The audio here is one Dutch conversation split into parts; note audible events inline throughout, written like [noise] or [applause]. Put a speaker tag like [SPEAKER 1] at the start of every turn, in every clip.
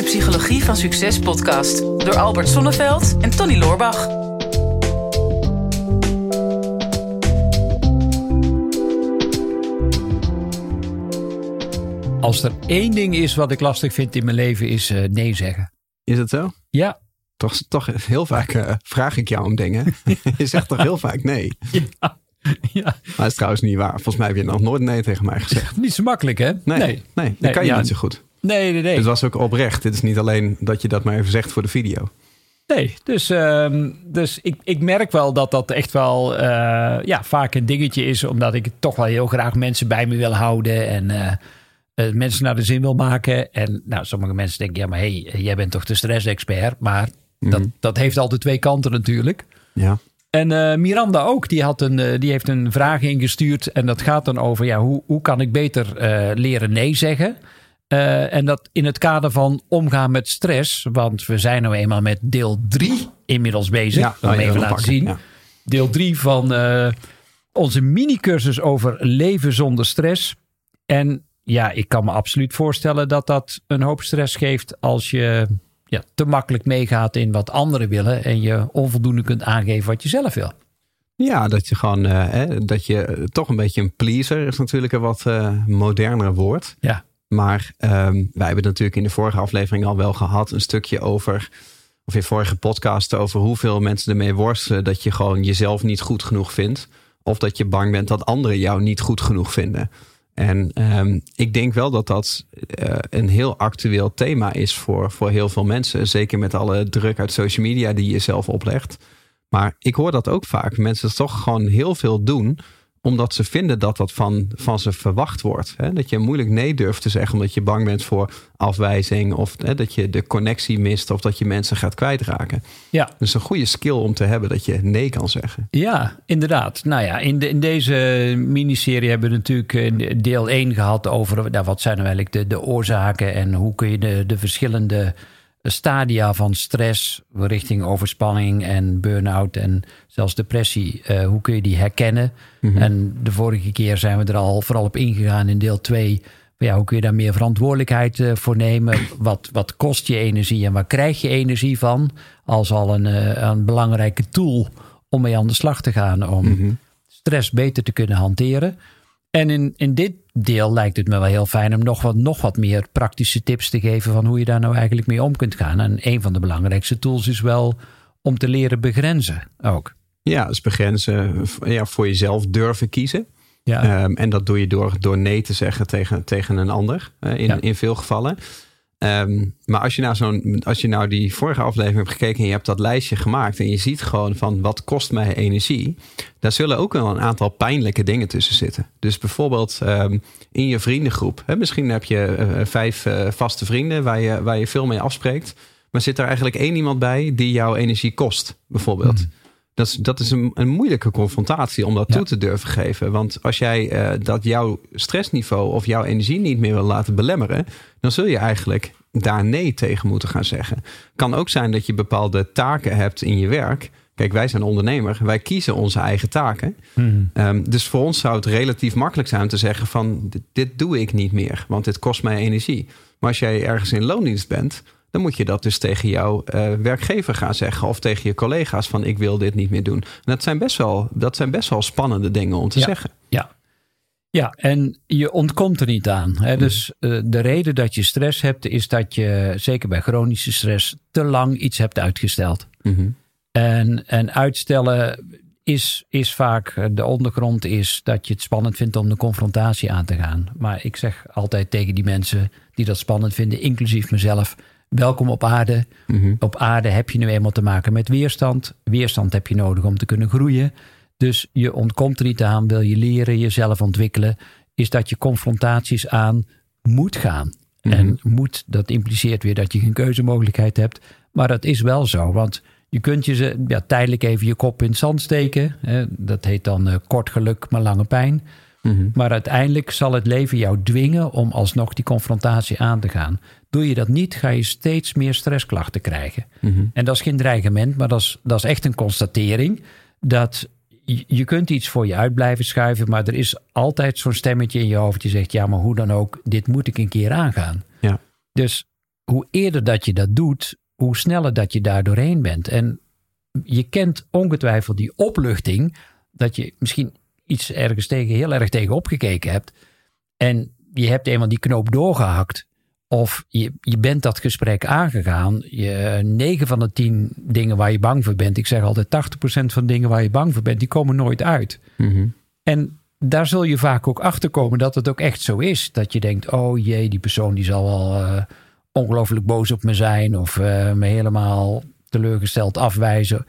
[SPEAKER 1] de Psychologie van Succes podcast door Albert Sonneveld en Tony Loorbach.
[SPEAKER 2] Als er één ding is wat ik lastig vind in mijn leven, is uh, nee zeggen.
[SPEAKER 3] Is het zo?
[SPEAKER 2] Ja.
[SPEAKER 3] Toch, toch heel vaak uh, vraag ik jou om dingen. [laughs] je zegt toch heel vaak nee? [laughs]
[SPEAKER 2] Ja. Ja.
[SPEAKER 3] Maar dat is trouwens niet waar. Volgens mij heb je nog nooit nee tegen mij gezegd.
[SPEAKER 2] Niet zo makkelijk, hè?
[SPEAKER 3] Nee, nee. nee dat kan je ja. niet zo goed.
[SPEAKER 2] Nee, nee, nee.
[SPEAKER 3] Het was ook oprecht. Het is niet alleen dat je dat maar even zegt voor de video.
[SPEAKER 2] Nee, dus, uh, dus ik, ik merk wel dat dat echt wel uh, ja, vaak een dingetje is. Omdat ik toch wel heel graag mensen bij me wil houden. En uh, mensen naar de zin wil maken. En nou, sommige mensen denken, ja, maar hé, hey, jij bent toch de stress-expert. Maar mm. dat, dat heeft altijd twee kanten natuurlijk.
[SPEAKER 3] Ja.
[SPEAKER 2] En uh, Miranda ook, die, had een, uh, die heeft een vraag ingestuurd. En dat gaat dan over, ja, hoe, hoe kan ik beter uh, leren nee zeggen? En dat in het kader van omgaan met stress. Want we zijn nou eenmaal met deel 3 inmiddels bezig. Ja, om even laten zien. Ja. Deel 3 van onze mini-cursus over leven zonder stress. En ja, ik kan me absoluut voorstellen dat dat een hoop stress geeft als je ja, te makkelijk meegaat in wat anderen willen en je onvoldoende kunt aangeven wat je zelf wil.
[SPEAKER 3] Ja, dat je gewoon, uh, hè, dat je toch een beetje een pleaser is natuurlijk een wat uh, moderner woord.
[SPEAKER 2] Ja.
[SPEAKER 3] Maar um, wij hebben natuurlijk in de vorige aflevering al wel gehad een stukje over, of in vorige podcast over hoeveel mensen ermee worstelen dat je gewoon jezelf niet goed genoeg vindt. Of dat je bang bent dat anderen jou niet goed genoeg vinden. En um, ik denk wel dat dat uh, een heel actueel thema is voor, voor heel veel mensen. Zeker met alle druk uit social media die je zelf oplegt. Maar ik hoor dat ook vaak. Mensen toch gewoon heel veel doen omdat ze vinden dat dat van, van ze verwacht wordt. Hè? Dat je moeilijk nee durft te zeggen omdat je bang bent voor afwijzing. Of hè, dat je de connectie mist of dat je mensen gaat kwijtraken.
[SPEAKER 2] Ja.
[SPEAKER 3] Dus een goede skill om te hebben dat je nee kan zeggen.
[SPEAKER 2] Ja, inderdaad. Nou ja, in, de, in deze miniserie hebben we natuurlijk deel 1 gehad over nou, wat zijn nou eigenlijk de, de oorzaken en hoe kun je de, de verschillende stadia van stress richting overspanning en burn-out en zelfs depressie. Uh, hoe kun je die herkennen? Mm -hmm. En de vorige keer zijn we er al vooral op ingegaan in deel 2. Ja, hoe kun je daar meer verantwoordelijkheid uh, voor nemen? Wat, wat kost je energie en waar krijg je energie van? Als al een, uh, een belangrijke tool om mee aan de slag te gaan om mm -hmm. stress beter te kunnen hanteren. En in, in dit deel lijkt het me wel heel fijn om nog wat, nog wat meer praktische tips te geven van hoe je daar nou eigenlijk mee om kunt gaan. En een van de belangrijkste tools is wel om te leren begrenzen ook.
[SPEAKER 3] Ja, dus begrenzen, ja, voor jezelf durven kiezen.
[SPEAKER 2] Ja.
[SPEAKER 3] Um, en dat doe je door, door nee te zeggen tegen, tegen een ander, uh, in, ja. in veel gevallen. Um, maar als je, nou zo'n, als je nou die vorige aflevering hebt gekeken en je hebt dat lijstje gemaakt en je ziet gewoon van wat kost mij energie, daar zullen ook wel een aantal pijnlijke dingen tussen zitten. Dus bijvoorbeeld um, in je vriendengroep. Hè, misschien heb je uh, vijf uh, vaste vrienden waar je, waar je veel mee afspreekt, maar zit er eigenlijk één iemand bij die jouw energie kost, bijvoorbeeld. Mm. Dat is, dat is een, een, moeilijke confrontatie om dat ja. toe te durven geven. Want als jij uh, dat jouw stressniveau of jouw energie niet meer wil laten belemmeren, dan zul je eigenlijk daar nee tegen moeten gaan zeggen. Kan ook zijn dat je bepaalde taken hebt in je werk. Kijk, wij zijn ondernemer. Wij kiezen onze eigen taken.
[SPEAKER 2] Mm.
[SPEAKER 3] Um, dus voor ons zou het relatief makkelijk zijn om te zeggen van dit, dit doe ik niet meer, want dit kost mij energie. Maar als jij ergens in loondienst bent, dan moet je dat dus tegen jouw uh, werkgever gaan zeggen. Of tegen je collega's van ik wil dit niet meer doen. En dat zijn best wel, dat zijn best wel spannende dingen om te
[SPEAKER 2] ja.
[SPEAKER 3] zeggen.
[SPEAKER 2] Ja. ja, en je ontkomt er niet aan. Hè? Dus uh, de reden dat je stress hebt is dat je, zeker bij chronische stress, te lang iets hebt uitgesteld.
[SPEAKER 3] Mm -hmm.
[SPEAKER 2] en, en uitstellen is, is vaak, de ondergrond is dat je het spannend vindt om de confrontatie aan te gaan. Maar ik zeg altijd tegen die mensen die dat spannend vinden, inclusief mezelf welkom op aarde.
[SPEAKER 3] Mhm.
[SPEAKER 2] Mm -hmm. Op aarde heb je nu eenmaal te maken met weerstand. Weerstand heb je nodig om te kunnen groeien. Dus je ontkomt er niet aan, wil je leren, jezelf ontwikkelen, is dat je confrontaties aan moet gaan.
[SPEAKER 3] Mhm.
[SPEAKER 2] Mm -hmm. En moet, dat impliceert weer dat je geen keuzemogelijkheid hebt. Maar dat is wel zo, want je kunt je ja, tijdelijk even je kop in het zand steken. Hè, dat heet dan uh, kort geluk, maar lange pijn.
[SPEAKER 3] Mhm.
[SPEAKER 2] Mm -hmm. Maar uiteindelijk zal het leven jou dwingen om alsnog die confrontatie aan te gaan. Doe je dat niet, ga je steeds meer stressklachten krijgen.
[SPEAKER 3] Mhm.
[SPEAKER 2] Mm -hmm. En dat is geen dreigement, maar dat is, dat is echt een constatering. Dat je, je kunt iets voor je uit blijven schuiven, maar er is altijd zo'n stemmetje in je hoofd die zegt: ja, maar hoe dan ook, dit moet ik een keer aangaan.
[SPEAKER 3] Ja.
[SPEAKER 2] Dus hoe eerder dat je dat doet, hoe sneller dat je daar doorheen bent. En je kent ongetwijfeld die opluchting dat je misschien iets ergens tegen, heel erg tegen opgekeken hebt. En je hebt eenmaal die knoop doorgehakt. Of je, je bent dat gesprek aangegaan. Je, 9 van de 10 dingen waar je bang voor bent. Ik zeg altijd 80% van de dingen waar je bang voor bent, die komen nooit uit. En daar zul je vaak ook achter komen dat het ook echt zo is. Dat je denkt, oh jee, die persoon die zal wel uh, ongelooflijk boos op me zijn. Of uh, me helemaal teleurgesteld afwijzen.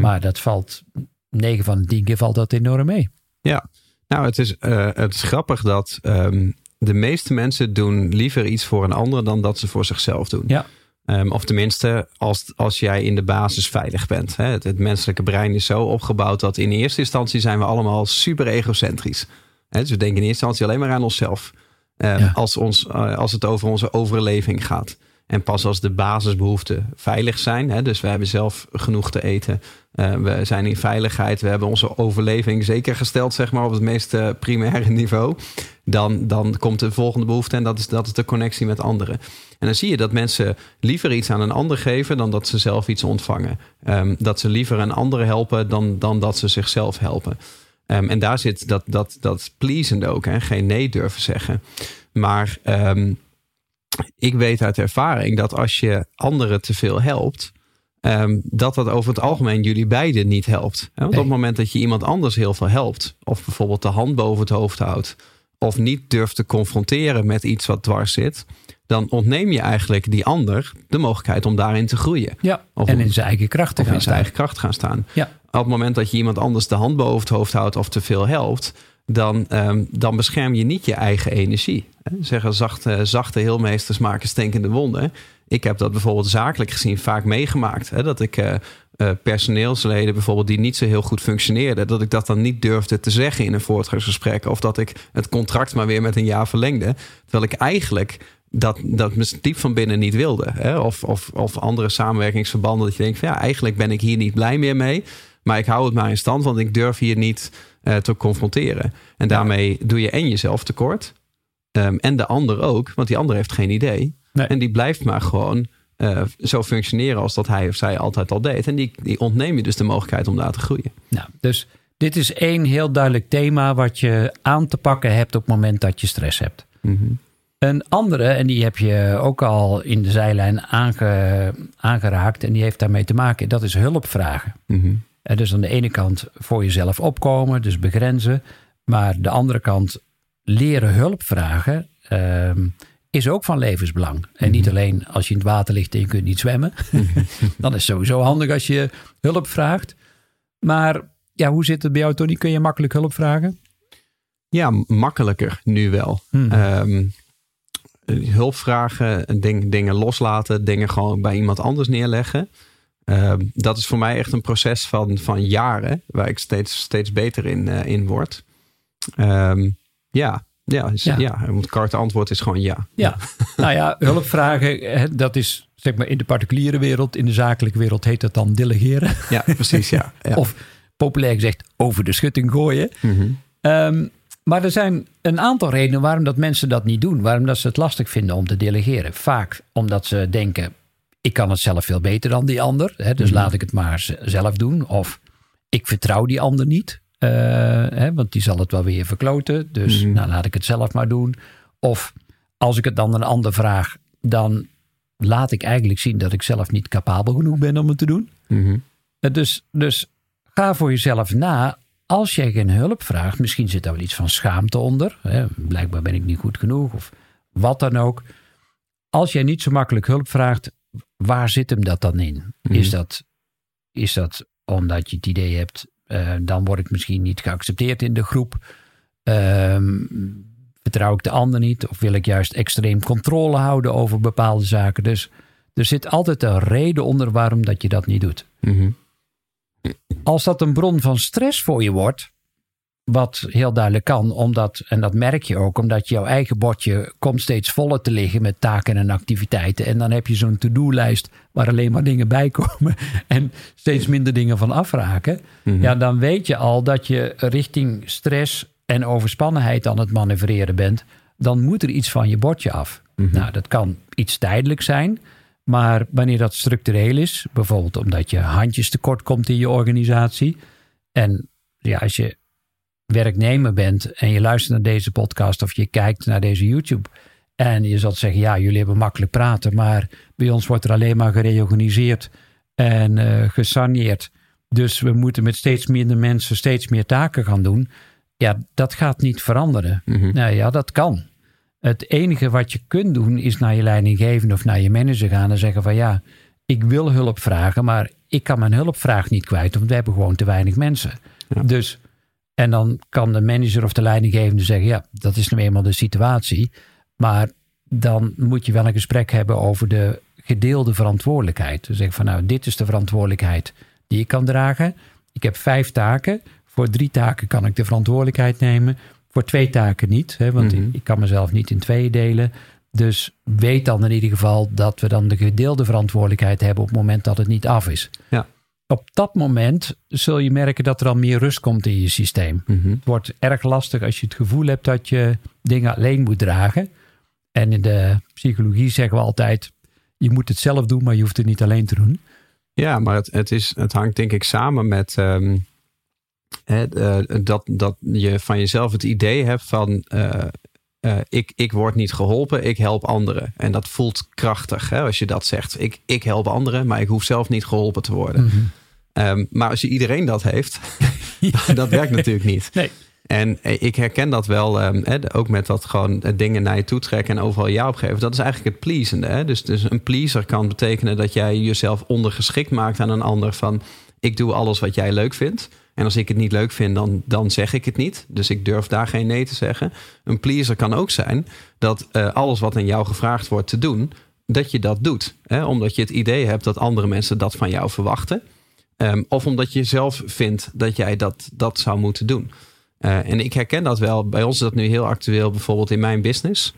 [SPEAKER 2] Maar dat valt, 9 van de 10 keer valt dat enorm mee.
[SPEAKER 3] Ja, nou het is, uh, het is grappig dat um, de meeste mensen doen liever iets voor een ander dan dat ze voor zichzelf doen.
[SPEAKER 2] Ja.
[SPEAKER 3] Um, of tenminste, als, als jij in de basis veilig bent. Hè. Het, het, menselijke brein is zo opgebouwd dat in eerste instantie zijn we allemaal super egocentrisch. Hè, dus we denken in eerste instantie alleen maar aan onszelf. Um, ja. als, ons, uh, als het over onze overleving gaat. En pas als de basisbehoeften veilig zijn, hè, dus we hebben zelf genoeg te eten, uh, we zijn in veiligheid, we hebben onze overleving zeker gesteld, zeg maar, op het meest uh, primaire niveau, dan, dan komt de volgende behoefte en dat is, dat is de connectie met anderen. En dan zie je dat mensen liever iets aan een ander geven dan dat ze zelf iets ontvangen. Um, dat ze liever een ander helpen dan, dan dat ze zichzelf helpen. Um, en daar zit dat, dat, dat pleasende ook, hè? geen nee durven zeggen. Maar um, ik weet uit ervaring dat als je anderen te veel helpt, um, dat dat over het algemeen jullie beiden niet helpt. Want nee. op het moment dat je iemand anders heel veel helpt, of bijvoorbeeld de hand boven het hoofd houdt, of niet durft te confronteren met iets wat dwars zit, dan ontneem je eigenlijk die ander de mogelijkheid om daarin te groeien.
[SPEAKER 2] Ja, of en in zijn eigen kracht te
[SPEAKER 3] of
[SPEAKER 2] gaan
[SPEAKER 3] in zijn
[SPEAKER 2] staan.
[SPEAKER 3] eigen kracht gaan staan.
[SPEAKER 2] Ja.
[SPEAKER 3] Op het moment dat je iemand anders de hand boven het hoofd houdt of te veel helpt, dan, um, dan bescherm je niet je eigen energie. Zeggen zachte, zachte heelmeesters maken stinkende wonden. Ik heb dat bijvoorbeeld zakelijk gezien vaak meegemaakt. Hè, dat ik uh, uh, personeelsleden bijvoorbeeld die niet zo heel goed functioneerden, dat ik dat dan niet durfde te zeggen in een voortgangsgesprek. Of dat ik het contract maar weer met een jaar verlengde. Terwijl ik eigenlijk dat, dat diep van binnen niet wilde. Hè? Of, of, of andere samenwerkingsverbanden. Dat je denkt van ja, eigenlijk ben ik hier niet blij meer mee. Maar ik hou het maar in stand, want ik durf hier niet uh, te confronteren. En daarmee doe je en jezelf tekort. Um, en de ander ook, want die ander heeft geen idee.
[SPEAKER 2] Nee.
[SPEAKER 3] En die blijft maar gewoon uh, zo functioneren als dat hij of zij altijd al deed. En die, die ontneem je dus de mogelijkheid om daar te groeien.
[SPEAKER 2] Nou, dus dit is één heel duidelijk thema wat je aan te pakken hebt op het moment dat je stress hebt.
[SPEAKER 3] Mm -hmm.
[SPEAKER 2] Een andere, en die heb je ook al in de zijlijn aange, aangeraakt, en die heeft daarmee te maken, dat is hulpvragen.
[SPEAKER 3] Mm -hmm.
[SPEAKER 2] En dus aan de ene kant voor jezelf opkomen, dus begrenzen. Maar de andere kant leren hulp vragen uh, is ook van levensbelang. Mm -hmm. En niet alleen als je in het water ligt en je kunt niet zwemmen. [laughs] Dan is het sowieso handig als je hulp vraagt. Maar ja, hoe zit het bij jou, Tony? Kun je makkelijk hulp vragen?
[SPEAKER 3] Ja, makkelijker nu wel.
[SPEAKER 2] Hmm.
[SPEAKER 3] Um, hulp vragen, ding, dingen loslaten, dingen gewoon bij iemand anders neerleggen. Uh, dat is voor mij echt een proces van, van jaren, waar ik steeds, steeds beter in, uh, in word. Um, ja, ja, is, ja. ja, het korte antwoord is gewoon ja.
[SPEAKER 2] Ja, [laughs] nou ja, hulpvragen, dat is zeg maar in de particuliere wereld, in de zakelijke wereld heet dat dan delegeren.
[SPEAKER 3] Ja, precies, ja. [laughs] ja.
[SPEAKER 2] Of populair gezegd over de schutting gooien.
[SPEAKER 3] Mm -hmm.
[SPEAKER 2] um, maar er zijn een aantal redenen waarom dat mensen dat niet doen. Waarom dat ze het lastig vinden om te delegeren. Vaak omdat ze denken, ik kan het zelf veel beter dan die ander. Hè, dus mm -hmm. laat ik het maar zelf doen. Of ik vertrouw die ander niet. Uh, hè, want die zal het wel weer verkloten. Dus
[SPEAKER 3] Mhm.
[SPEAKER 2] mm -hmm. nou, laat ik het zelf maar doen. Of als ik het dan een ander vraag, dan laat ik eigenlijk zien dat ik zelf niet capabel genoeg ben om het te doen.
[SPEAKER 3] Mm -hmm.
[SPEAKER 2] Dus, dus ga voor jezelf na. Als jij geen hulp vraagt, misschien zit daar wel iets van schaamte onder. Hè, blijkbaar ben ik niet goed genoeg of wat dan ook. Als jij niet zo makkelijk hulp vraagt, waar zit hem dat dan in?
[SPEAKER 3] Mhm.
[SPEAKER 2] Mm. Is, dat, is dat omdat je het idee hebt, uh, dan word ik misschien niet geaccepteerd in de groep? Um, vertrouw ik de ander niet? Of wil ik juist extreem controle houden over bepaalde zaken? Dus er zit altijd een reden onder waarom dat je dat niet doet.
[SPEAKER 3] Mm -hmm.
[SPEAKER 2] Als dat een bron van stress voor je wordt, wat heel duidelijk kan, omdat, en dat merk je ook, omdat jouw eigen bordje komt steeds voller te liggen met taken en activiteiten. En dan heb je zo'n to-do-lijst waar alleen maar dingen bij komen [laughs] en steeds minder dingen van afraken.
[SPEAKER 3] Mhm.
[SPEAKER 2] Mm -hmm. Ja, dan weet je al dat je richting stress en overspannenheid aan het manoeuvreren bent. dan moet er iets van je bordje af.
[SPEAKER 3] Mhm.
[SPEAKER 2] Nou, dat kan iets tijdelijk zijn. Maar wanneer dat structureel is, bijvoorbeeld omdat je handjes tekort komt in je organisatie. En ja, als je werknemer bent en je luistert naar deze podcast of je kijkt naar deze YouTube. En je zult zeggen, ja, jullie hebben makkelijk praten, maar bij ons wordt er alleen maar gereorganiseerd en eh, gesaneerd. Dus we moeten met steeds minder mensen steeds meer taken gaan doen. Ja, dat gaat niet veranderen.
[SPEAKER 3] Mhm.
[SPEAKER 2] Nou ja, dat kan. Het enige wat je kunt doen is naar je leidinggevende of naar je manager gaan en zeggen van ja, ik wil hulp vragen, maar ik kan mijn hulpvraag niet kwijt, want we hebben gewoon te weinig mensen.
[SPEAKER 3] Ja.
[SPEAKER 2] Dus, en dan kan de manager of de leidinggevende zeggen ja, dat is nu eenmaal de situatie. Maar dan moet je wel een gesprek hebben over de gedeelde verantwoordelijkheid. Dus zeggen van nou, dit is de verantwoordelijkheid die ik kan dragen. Ik heb vijf taken. Voor drie taken kan ik de verantwoordelijkheid nemen. Voor twee taken niet, hè, want
[SPEAKER 3] Mhm.
[SPEAKER 2] ik, ik kan mezelf niet in tweeën delen. Dus weet dan in ieder geval dat we dan de gedeelde verantwoordelijkheid hebben op het moment dat het niet af is.
[SPEAKER 3] Ja.
[SPEAKER 2] Op dat moment zul je merken dat er al meer rust komt in je systeem.
[SPEAKER 3] Mhm.
[SPEAKER 2] Het wordt erg lastig als je het gevoel hebt dat je dingen alleen moet dragen. En in de psychologie zeggen we altijd: je moet het zelf doen, maar je hoeft het niet alleen te doen.
[SPEAKER 3] Ja, maar het, het, is, het hangt denk ik samen met ehm, hè, eh, dat, dat je van jezelf het idee hebt van eh, eh, ik, ik word niet geholpen, ik help anderen. En dat voelt krachtig hè, als je dat zegt. Ik, ik help anderen, maar ik hoef zelf niet geholpen te worden. Ehm, maar als je iedereen dat heeft, [laughs] [laughs] dat werkt natuurlijk niet.
[SPEAKER 2] Nee.
[SPEAKER 3] En eh, ik herken dat wel, ehm, hè, ook met dat gewoon eh, dingen naar je toe trekken en overal ja op geven. Dat is eigenlijk het pleasende. Hè? Dus, dus een pleaser kan betekenen dat jij jezelf ondergeschikt maakt aan een ander. Van ik doe alles wat jij leuk vindt. En als ik het niet leuk vind, dan, dan zeg ik het niet. Dus ik durf daar geen nee te zeggen. Een pleaser kan ook zijn dat eh, alles wat aan jou gevraagd wordt te doen, dat je dat doet. Hè? Omdat je het idee hebt dat andere mensen dat van jou verwachten. Ehm, of omdat je zelf vindt dat jij dat, dat zou moeten doen. Eh, en ik herken dat wel. Bij ons is dat nu heel actueel, bijvoorbeeld in mijn business.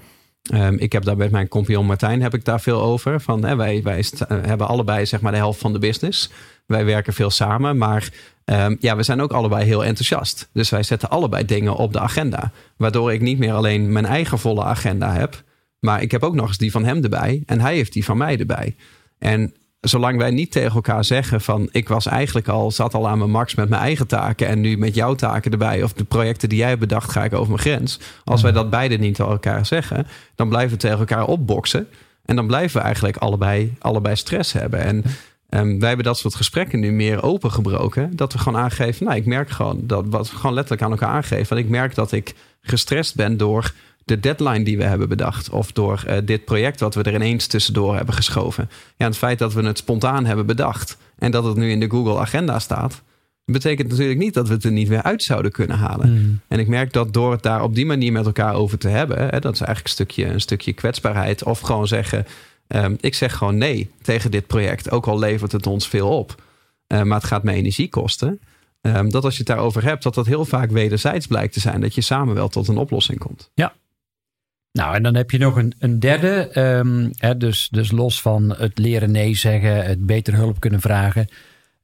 [SPEAKER 3] Ehm, ik heb daar met mijn compagnon Martijn heb ik daar veel over. Van, hè, wij wij eh, hebben allebei zeg maar de helft van de business. Wij werken veel samen, maar ehm, ja, we zijn ook allebei heel enthousiast. Dus wij zetten allebei dingen op de agenda. Waardoor ik niet meer alleen mijn eigen volle agenda heb. Maar ik heb ook nog eens die van hem erbij. En hij heeft die van mij erbij. En zolang wij niet tegen elkaar zeggen van ik was eigenlijk al, zat al aan mijn max met mijn eigen taken en nu met jouw taken erbij of de projecten die jij hebt bedacht ga ik over mijn grens. Als wij dat beide niet tegen elkaar zeggen, dan blijven we tegen elkaar opboksen en dan blijven we eigenlijk allebei, allebei stress hebben. En ehm, wij hebben dat soort gesprekken nu meer opengebroken. Dat we gewoon aangeven, nou ik merk gewoon, dat wat we gewoon letterlijk aan elkaar aangeven. Want ik merk dat ik gestrest ben door de deadline die we hebben bedacht. Of door eh, dit project wat we er ineens tussendoor hebben geschoven. Ja, het feit dat we het spontaan hebben bedacht. En dat het nu in de Google Agenda staat. Betekent natuurlijk niet dat we het er niet weer uit zouden kunnen halen.
[SPEAKER 2] Mm.
[SPEAKER 3] En ik merk dat door het daar op die manier met elkaar over te hebben. Hè, dat is eigenlijk een stukje, een stukje kwetsbaarheid. Of gewoon zeggen. ehm, ik zeg gewoon nee tegen dit project. Ook al levert het ons veel op. Eh, maar het gaat me energie kosten. Ehm, dat als je het daarover hebt, dat dat heel vaak wederzijds blijkt te zijn. Dat je samen wel tot een oplossing komt.
[SPEAKER 2] Nou, en dan heb je nog een, een derde. ehm, hè, dus, dus los van het leren nee zeggen, het beter hulp kunnen vragen.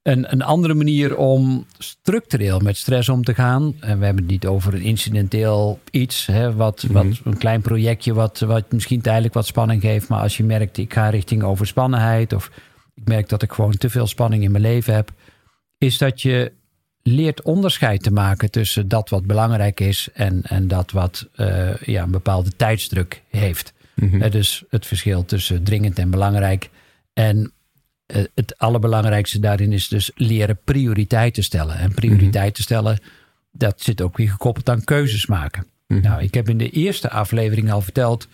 [SPEAKER 2] Een, een andere manier om structureel met stress om te gaan. En we hebben het niet over een incidenteel iets. Hè, wat, wat, een klein projectje wat, wat misschien tijdelijk wat spanning geeft. Maar als je merkt, ik ga richting overspannenheid. Of ik merk dat ik gewoon te veel spanning in mijn leven heb. Is dat je leert onderscheid te maken tussen dat wat belangrijk is en, en dat wat eh, ja, een bepaalde tijdsdruk heeft. Eh, dus het verschil tussen dringend en belangrijk. En eh, het allerbelangrijkste daarin is dus leren prioriteiten stellen. En prioriteiten stellen, dat zit ook weer gekoppeld aan keuzes maken. Nou, ik heb in de eerste aflevering al verteld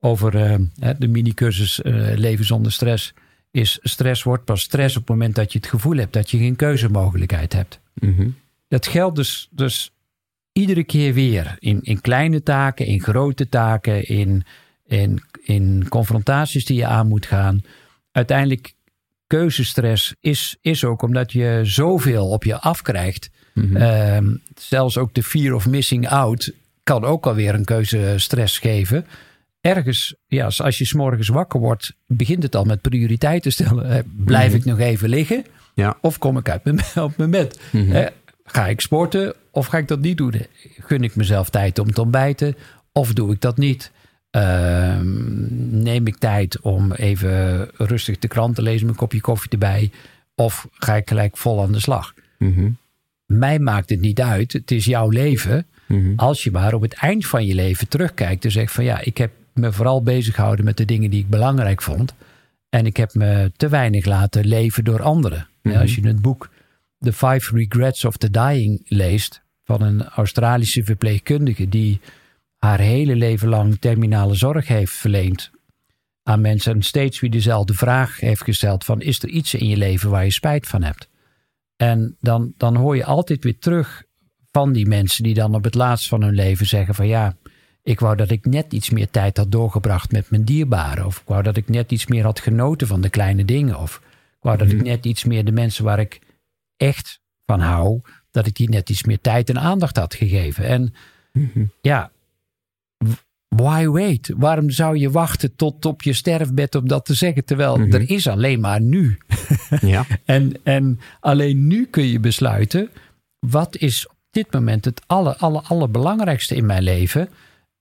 [SPEAKER 2] over de mini-cursus Leven zonder stress. Is stress wordt pas stress op het moment dat je het gevoel hebt dat je geen keuzemogelijkheid hebt.
[SPEAKER 3] Mhm.
[SPEAKER 2] Dat geldt dus, dus iedere keer weer. In, in kleine taken, in grote taken, in, in, in confrontaties die je aan moet gaan. Uiteindelijk, keuzestress is, is ook omdat je zoveel op je afkrijgt. Ehm, zelfs ook de fear of missing out kan ook alweer een keuzestress geven. Ergens, ja, als je s'morgens wakker wordt, begint het al met prioriteiten stellen. Blijf ik nog even liggen?
[SPEAKER 3] Ja.
[SPEAKER 2] Of kom ik uit mijn, [laughs] op mijn bed? Eh, ga ik sporten of ga ik dat niet doen? Gun ik mezelf tijd om te ontbijten? Of doe ik dat niet? Ehm, neem ik tijd om even rustig de krant te lezen, mijn kopje koffie erbij? Of ga ik gelijk vol aan de slag?
[SPEAKER 3] Mhm.
[SPEAKER 2] Mij maakt het niet uit. Het is jouw leven.
[SPEAKER 3] Mhm.
[SPEAKER 2] Als je maar op het eind van je leven terugkijkt en zegt van ja, ik heb me vooral bezig gehouden met de dingen die ik belangrijk vond. En ik heb me te weinig laten leven door anderen.
[SPEAKER 3] Mhm.
[SPEAKER 2] Als je het boek The Five Regrets of the Dying leest van een Australische verpleegkundige die haar hele leven lang terminale zorg heeft verleend aan mensen en steeds weer dezelfde vraag heeft gesteld van is er iets in je leven waar je spijt van hebt? En dan, dan hoor je altijd weer terug van die mensen die dan op het laatst van hun leven zeggen van ja, ik wou dat ik net iets meer tijd had doorgebracht met mijn dierbaren. Of ik wou dat ik net iets meer had genoten van de kleine dingen. Of ik wou dat ik net iets meer de mensen waar ik echt van hou, dat ik die net iets meer tijd en aandacht had gegeven. En ja, why wait? Waarom zou je wachten tot op je sterfbed om dat te zeggen? Terwijl er is alleen maar nu. [laughs]
[SPEAKER 3] Ja. [laughs]
[SPEAKER 2] En, en alleen nu kun je besluiten, wat is op dit moment het aller, aller, allerbelangrijkste in mijn leven?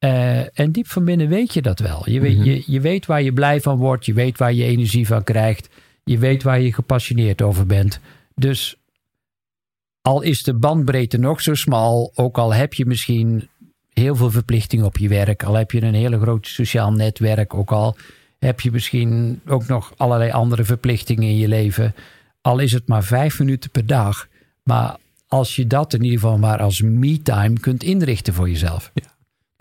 [SPEAKER 2] Eh, en diep van binnen weet je dat wel. Je weet, je, je weet waar je blij van wordt, je weet waar je energie van krijgt, je weet waar je gepassioneerd over bent. Dus al is de bandbreedte nog zo smal, ook al heb je misschien heel veel verplichtingen op je werk, al heb je een hele groot sociaal netwerk, ook al heb je misschien ook nog allerlei andere verplichtingen in je leven, al is het maar vijf minuten per dag. Maar als je dat in ieder geval maar als me-time kunt inrichten voor jezelf.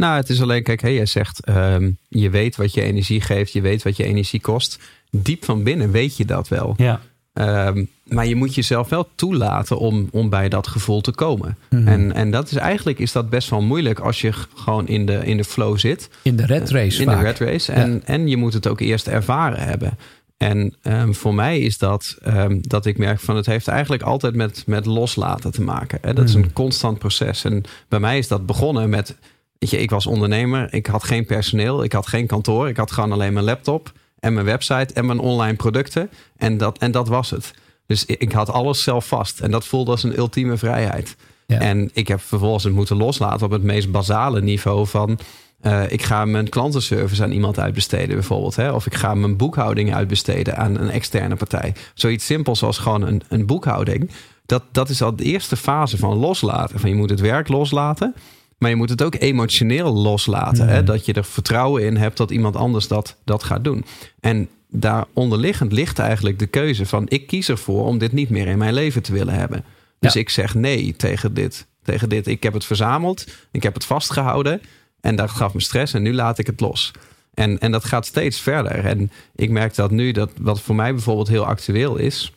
[SPEAKER 3] Nou, het is alleen, kijk, hey, jij zegt, ehm, je weet wat je energie geeft, je weet wat je energie kost. Diep van binnen weet je dat wel.
[SPEAKER 2] Ja.
[SPEAKER 3] Ehm, maar je moet jezelf wel toelaten om, om bij dat gevoel te komen.
[SPEAKER 2] Mhm.
[SPEAKER 3] En, en dat is eigenlijk is dat best wel moeilijk als je gewoon in de, in de flow zit.
[SPEAKER 2] In de red race
[SPEAKER 3] in
[SPEAKER 2] vaak.
[SPEAKER 3] de red race. En, en je moet het ook eerst ervaren hebben. En ehm, voor mij is dat dat ik merk van het heeft eigenlijk altijd met, met loslaten te maken. Hè? Dat is
[SPEAKER 2] Hmm.
[SPEAKER 3] een constant proces. En bij mij is dat begonnen met, weet je, ik was ondernemer, ik had geen personeel, ik had geen kantoor, ik had gewoon alleen mijn laptop en mijn website en mijn online producten. En dat, en dat was het. Dus ik had alles zelf vast. En dat voelde als een ultieme vrijheid.
[SPEAKER 2] Ja.
[SPEAKER 3] En ik heb vervolgens het moeten loslaten op het meest basale niveau van. eh, ik ga mijn klantenservice aan iemand uitbesteden, bijvoorbeeld. Hè? Of ik ga mijn boekhouding uitbesteden aan een externe partij. Zoiets simpels als gewoon een, een boekhouding. Dat, dat is al de eerste fase van loslaten. Van je moet het werk loslaten. Maar je moet het ook emotioneel loslaten. Hè? Dat je er vertrouwen in hebt dat iemand anders dat, dat gaat doen. En daar onderliggend ligt eigenlijk de keuze van... ik kies ervoor om dit niet meer in mijn leven te willen hebben. Dus
[SPEAKER 2] Ja.
[SPEAKER 3] ik zeg nee tegen dit, tegen dit. Ik heb het verzameld, ik heb het vastgehouden... en dat gaf me stress en nu laat ik het los. En, en dat gaat steeds verder. En ik merk dat nu, dat wat voor mij bijvoorbeeld heel actueel is...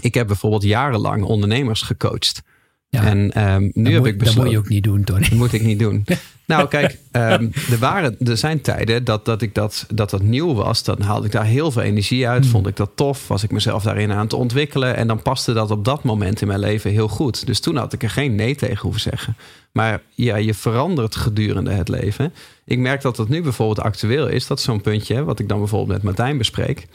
[SPEAKER 3] ik heb bijvoorbeeld jarenlang ondernemers gecoacht...
[SPEAKER 2] Ja.
[SPEAKER 3] En ehm, nu
[SPEAKER 2] dat
[SPEAKER 3] heb
[SPEAKER 2] moet,
[SPEAKER 3] ik
[SPEAKER 2] dat
[SPEAKER 3] besloten.
[SPEAKER 2] moet je ook niet doen, Tony.
[SPEAKER 3] Dat moet ik niet doen. [laughs] Nou, kijk, ehm, er, waren, er zijn tijden dat, dat ik dat, dat dat nieuw was. Dan haalde ik daar heel veel energie uit. Vond ik dat tof. Was ik mezelf daarin aan het ontwikkelen. En dan paste dat op dat moment in mijn leven heel goed. Dus toen had ik er geen nee tegen hoeven zeggen. Maar ja, je verandert gedurende het leven. Ik merk dat dat nu bijvoorbeeld actueel is. Dat is zo'n puntje, wat ik dan bijvoorbeeld met Martijn bespreek.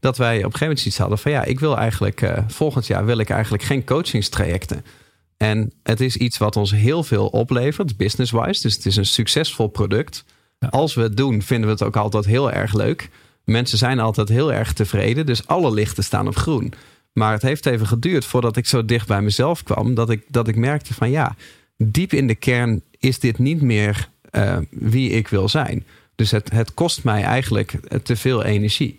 [SPEAKER 3] Dat wij op een gegeven moment iets hadden van ja, ik wil eigenlijk eh, volgend jaar wil ik eigenlijk geen coachingstrajecten. En het is iets wat ons heel veel oplevert, business-wise. Dus het is een succesvol product. Als we het doen, vinden we het ook altijd heel erg leuk. Mensen zijn altijd heel erg tevreden. Dus alle lichten staan op groen. Maar het heeft even geduurd voordat ik zo dicht bij mezelf kwam. Dat ik, dat ik merkte van ja, diep in de kern is dit niet meer eh, wie ik wil zijn. Dus het, het kost mij eigenlijk te veel energie.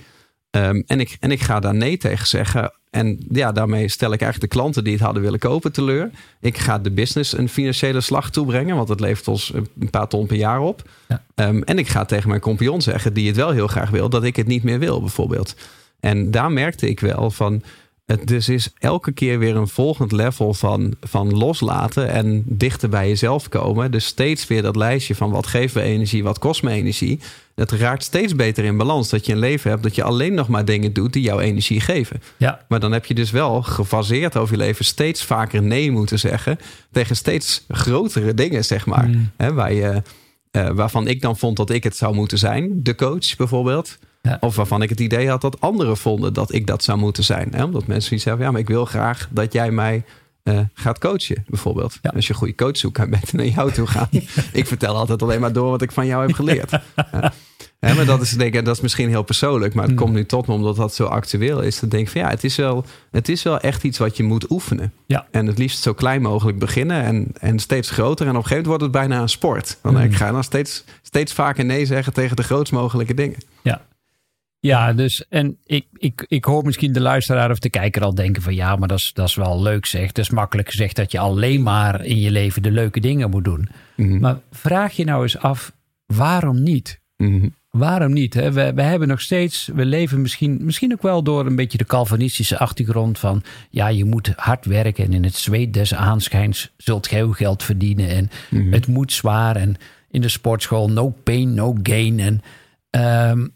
[SPEAKER 3] Um, en, ik, en ik ga daar nee tegen zeggen. En ja, daarmee stel ik eigenlijk de klanten die het hadden willen kopen teleur. Ik ga de business een financiële slag toebrengen, want het levert ons een paar ton per jaar op.
[SPEAKER 2] Ja.
[SPEAKER 3] Um, en ik ga tegen mijn compagnon zeggen, die het wel heel graag wil, dat ik het niet meer wil, bijvoorbeeld. En daar merkte ik wel van. Het dus is elke keer weer een volgend level van, van loslaten en dichter bij jezelf komen. Dus steeds weer dat lijstje van wat geeft me energie, wat kost me energie. Het raakt steeds beter in balans. Dat je een leven hebt dat je alleen nog maar dingen doet die jouw energie geven.
[SPEAKER 2] Ja.
[SPEAKER 3] Maar dan heb je dus wel gefaseerd over je leven steeds vaker nee moeten zeggen. Tegen steeds grotere dingen, zeg maar.
[SPEAKER 2] Mm.
[SPEAKER 3] Hè, waar je, uh, waarvan ik dan vond dat ik het zou moeten zijn. De coach bijvoorbeeld.
[SPEAKER 2] Ja.
[SPEAKER 3] Of waarvan ik het idee had dat anderen vonden dat ik dat zou moeten zijn. Hè? Omdat mensen zoiets hebben, ja, maar ik wil graag dat jij mij uh, gaat coachen, bijvoorbeeld. Als je een goede coach zoekt, kan je beter naar jou toe gaan. [laughs] ik vertel altijd alleen maar door wat ik van jou heb geleerd. ja. [laughs] maar dat is, [laughs] denk ik, dat is misschien heel persoonlijk, maar het hmm. komt nu tot me omdat dat zo actueel is. Dan denk ik van ja, het is wel, het is wel echt iets wat je moet oefenen.
[SPEAKER 2] Ja.
[SPEAKER 3] En het liefst zo klein mogelijk beginnen en, en steeds groter. En op een gegeven moment wordt het bijna een sport. Dan ik, hmm. ga dan steeds, steeds vaker nee zeggen tegen de grootst mogelijke dingen.
[SPEAKER 2] Ja. Ja, dus en ik, ik, ik hoor misschien de luisteraar of de kijker al denken van ja, maar dat is, dat is wel leuk zeg. Het is makkelijk gezegd dat je alleen maar in je leven de leuke dingen moet doen. Mhm. Maar vraag je nou eens af, waarom niet?
[SPEAKER 3] Mhm.
[SPEAKER 2] Waarom niet? Hè? We, we hebben nog steeds, we leven misschien, misschien ook wel door een beetje de Calvinistische achtergrond van ja, je moet hard werken en in het zweet des aanschijns zult gij uw geld verdienen en mhm. het moet zwaar en in de sportschool no pain, no gain. En ehm,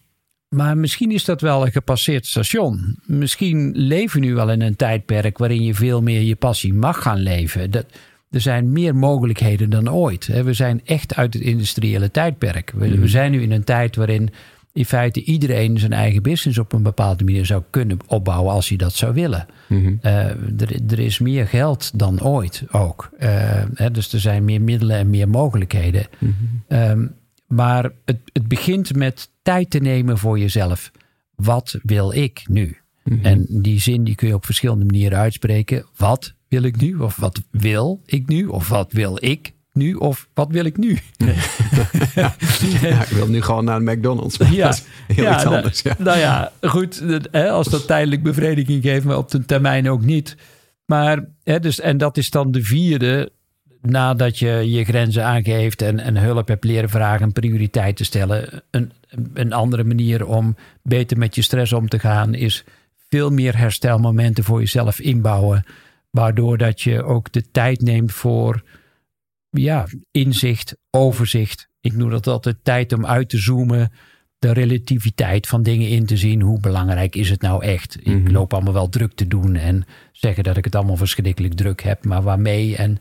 [SPEAKER 2] maar misschien is dat wel een gepasseerd station. Misschien leven we nu wel in een tijdperk waarin je veel meer je passie mag gaan leven. Dat, er zijn meer mogelijkheden dan ooit. We zijn echt uit het industriële tijdperk. We, we, mhm. zijn nu in een tijd waarin in feite iedereen zijn eigen business op een bepaalde manier zou kunnen opbouwen als hij dat zou willen.
[SPEAKER 3] Mhm.
[SPEAKER 2] Eh, er, er, is meer geld dan ooit ook. Uh, hè, dus er zijn meer middelen en meer mogelijkheden.
[SPEAKER 3] Mhm.
[SPEAKER 2] Ehm, maar het, het begint met tijd te nemen voor jezelf. Wat wil ik nu?
[SPEAKER 3] Mhm.
[SPEAKER 2] En die zin die kun je op verschillende manieren uitspreken. Wat wil ik nu? Of wat wil ik nu? Of wat wil ik nu? Of wat wil ik nu? [laughs]
[SPEAKER 3] ja, ik wil nu gewoon naar de McDonald's.
[SPEAKER 2] Ja, [laughs]
[SPEAKER 3] heel
[SPEAKER 2] ja,
[SPEAKER 3] iets
[SPEAKER 2] nou,
[SPEAKER 3] anders. Ja.
[SPEAKER 2] Nou ja, goed. Als dat tijdelijk bevrediging geeft, maar op de termijn ook niet. Maar, hè, dus, en dat is dan de vierde nadat je je grenzen aangeeft en, en hulp hebt leren vragen, prioriteit te stellen. Een, een andere manier om beter met je stress om te gaan is veel meer herstelmomenten voor jezelf inbouwen. Waardoor dat je ook de tijd neemt voor ja, inzicht, overzicht. Ik noem dat altijd tijd om uit te zoomen. De relativiteit van dingen in te zien. Hoe belangrijk is het nou echt? Ik
[SPEAKER 3] Mhm.
[SPEAKER 2] loop allemaal wel druk te doen en zeggen dat ik het allemaal verschrikkelijk druk heb. Maar waarmee en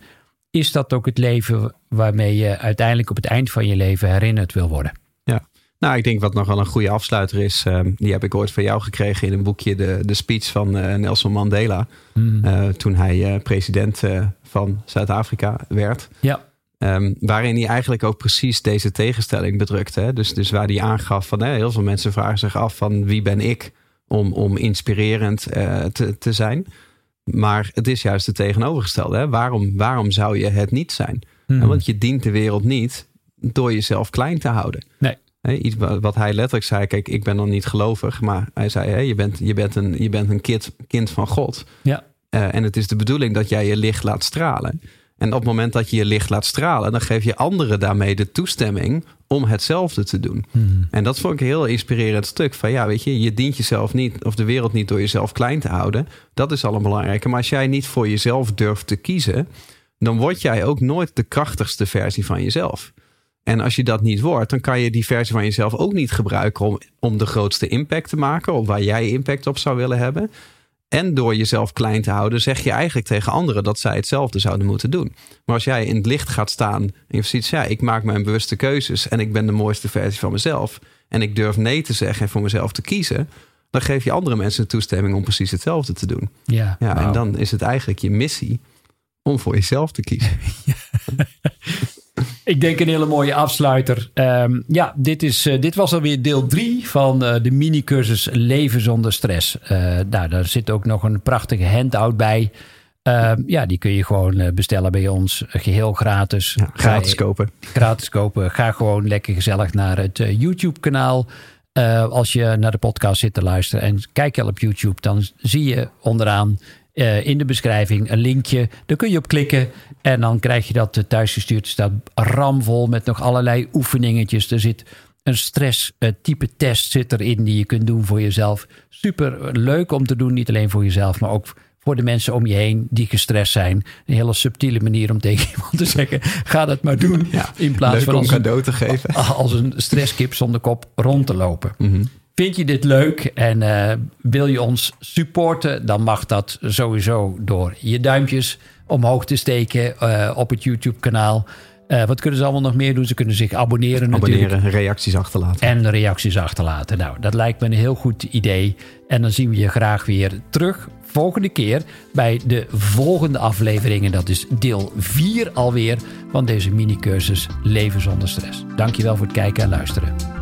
[SPEAKER 2] is dat ook het leven waarmee je uiteindelijk op het eind van je leven herinnerd wil worden?
[SPEAKER 3] Nou, ik denk wat nog wel een goede afsluiter is. ehm, die heb ik ooit van jou gekregen in een boekje, de, de speech van eh, Nelson Mandela. Eh, toen hij eh, president van Zuid-Afrika werd.
[SPEAKER 2] Ja.
[SPEAKER 3] Ehm, waarin hij eigenlijk ook precies deze tegenstelling bedrukte. Hè? Dus, dus waar hij aangaf van hè, heel veel mensen vragen zich af van wie ben ik om, om inspirerend te, te zijn. Maar het is juist het tegenovergestelde. Hè? Waarom, waarom zou je het niet zijn?
[SPEAKER 2] Hmm.
[SPEAKER 3] Want je dient de wereld niet door jezelf klein te houden.
[SPEAKER 2] Nee.
[SPEAKER 3] Iets wa- wat hij letterlijk zei, kijk, ik ben dan niet gelovig, maar hij zei, je, bent, je bent een, je bent een kind, kind van God.
[SPEAKER 2] Ja.
[SPEAKER 3] Eh, en het is de bedoeling dat jij je licht laat stralen. En op het moment dat je je licht laat stralen, dan geef je anderen daarmee de toestemming om hetzelfde te doen.
[SPEAKER 2] Hmm.
[SPEAKER 3] En dat vond ik een heel inspirerend stuk. Van ja, weet je, je dient jezelf niet, of de wereld niet door jezelf klein te houden. Dat is al een belangrijke. Maar als jij niet voor jezelf durft te kiezen, dan word jij ook nooit de krachtigste versie van jezelf. En als je dat niet wordt, dan kan je die versie van jezelf ook niet gebruiken om, om de grootste impact te maken, of waar jij impact op zou willen hebben. En door jezelf klein te houden, zeg je eigenlijk tegen anderen dat zij hetzelfde zouden moeten doen. Maar als jij in het licht gaat staan en je ziet, ja, ik maak mijn bewuste keuzes en ik ben de mooiste versie van mezelf. En ik durf nee te zeggen en voor mezelf te kiezen. Dan geef je andere mensen de toestemming om precies hetzelfde te doen.
[SPEAKER 2] Ja,
[SPEAKER 3] Ja, en dan is het eigenlijk je missie om voor jezelf te kiezen. [laughs]
[SPEAKER 2] Ik denk een hele mooie afsluiter. Ehm, ja, dit, is, eh, dit was alweer deel 3 van eh, de mini-cursus Leven zonder stress. Eh, nou, daar zit ook nog een prachtige handout bij. Ehm, ja, die kun je gewoon bestellen bij ons. eh, Geheel gratis.
[SPEAKER 3] Ja,
[SPEAKER 2] Ga
[SPEAKER 3] gratis
[SPEAKER 2] je-
[SPEAKER 3] kopen.
[SPEAKER 2] gratis kopen. Ga gewoon lekker gezellig naar het YouTube-kanaal. Als je naar de podcast zit te luisteren en kijk je al op YouTube, dan zie je onderaan eh, in de beschrijving een linkje. Daar kun je op klikken en dan krijg je dat eh, thuisgestuurd. Er staat ramvol met nog allerlei oefeningetjes. Er zit een stress eh, type test zit erin die je kunt doen voor jezelf. Super leuk om te doen, niet alleen voor jezelf, maar ook voor de mensen om je heen die gestrest zijn. Een hele subtiele manier om [laughs] tegen iemand te zeggen: ga dat maar doen.
[SPEAKER 3] Ja,
[SPEAKER 2] in plaats van als een,
[SPEAKER 3] cadeau te geven.
[SPEAKER 2] als een stresskip zonder kop rond te lopen.
[SPEAKER 3] Mhm.
[SPEAKER 2] Vind je dit leuk en eh, wil je ons supporten, dan mag dat sowieso door je duimpjes omhoog te steken eh, op het YouTube-kanaal. Uh, wat kunnen ze allemaal nog meer doen? Ze kunnen zich abonneren,
[SPEAKER 3] abonneren
[SPEAKER 2] natuurlijk.
[SPEAKER 3] reacties achterlaten.
[SPEAKER 2] En reacties achterlaten. Nou, dat lijkt me een heel goed idee. En dan zien we je graag weer terug volgende keer bij de volgende aflevering. En dat is deel 4 alweer van deze mini-cursus Leven zonder stress. Dankjewel voor het kijken en luisteren.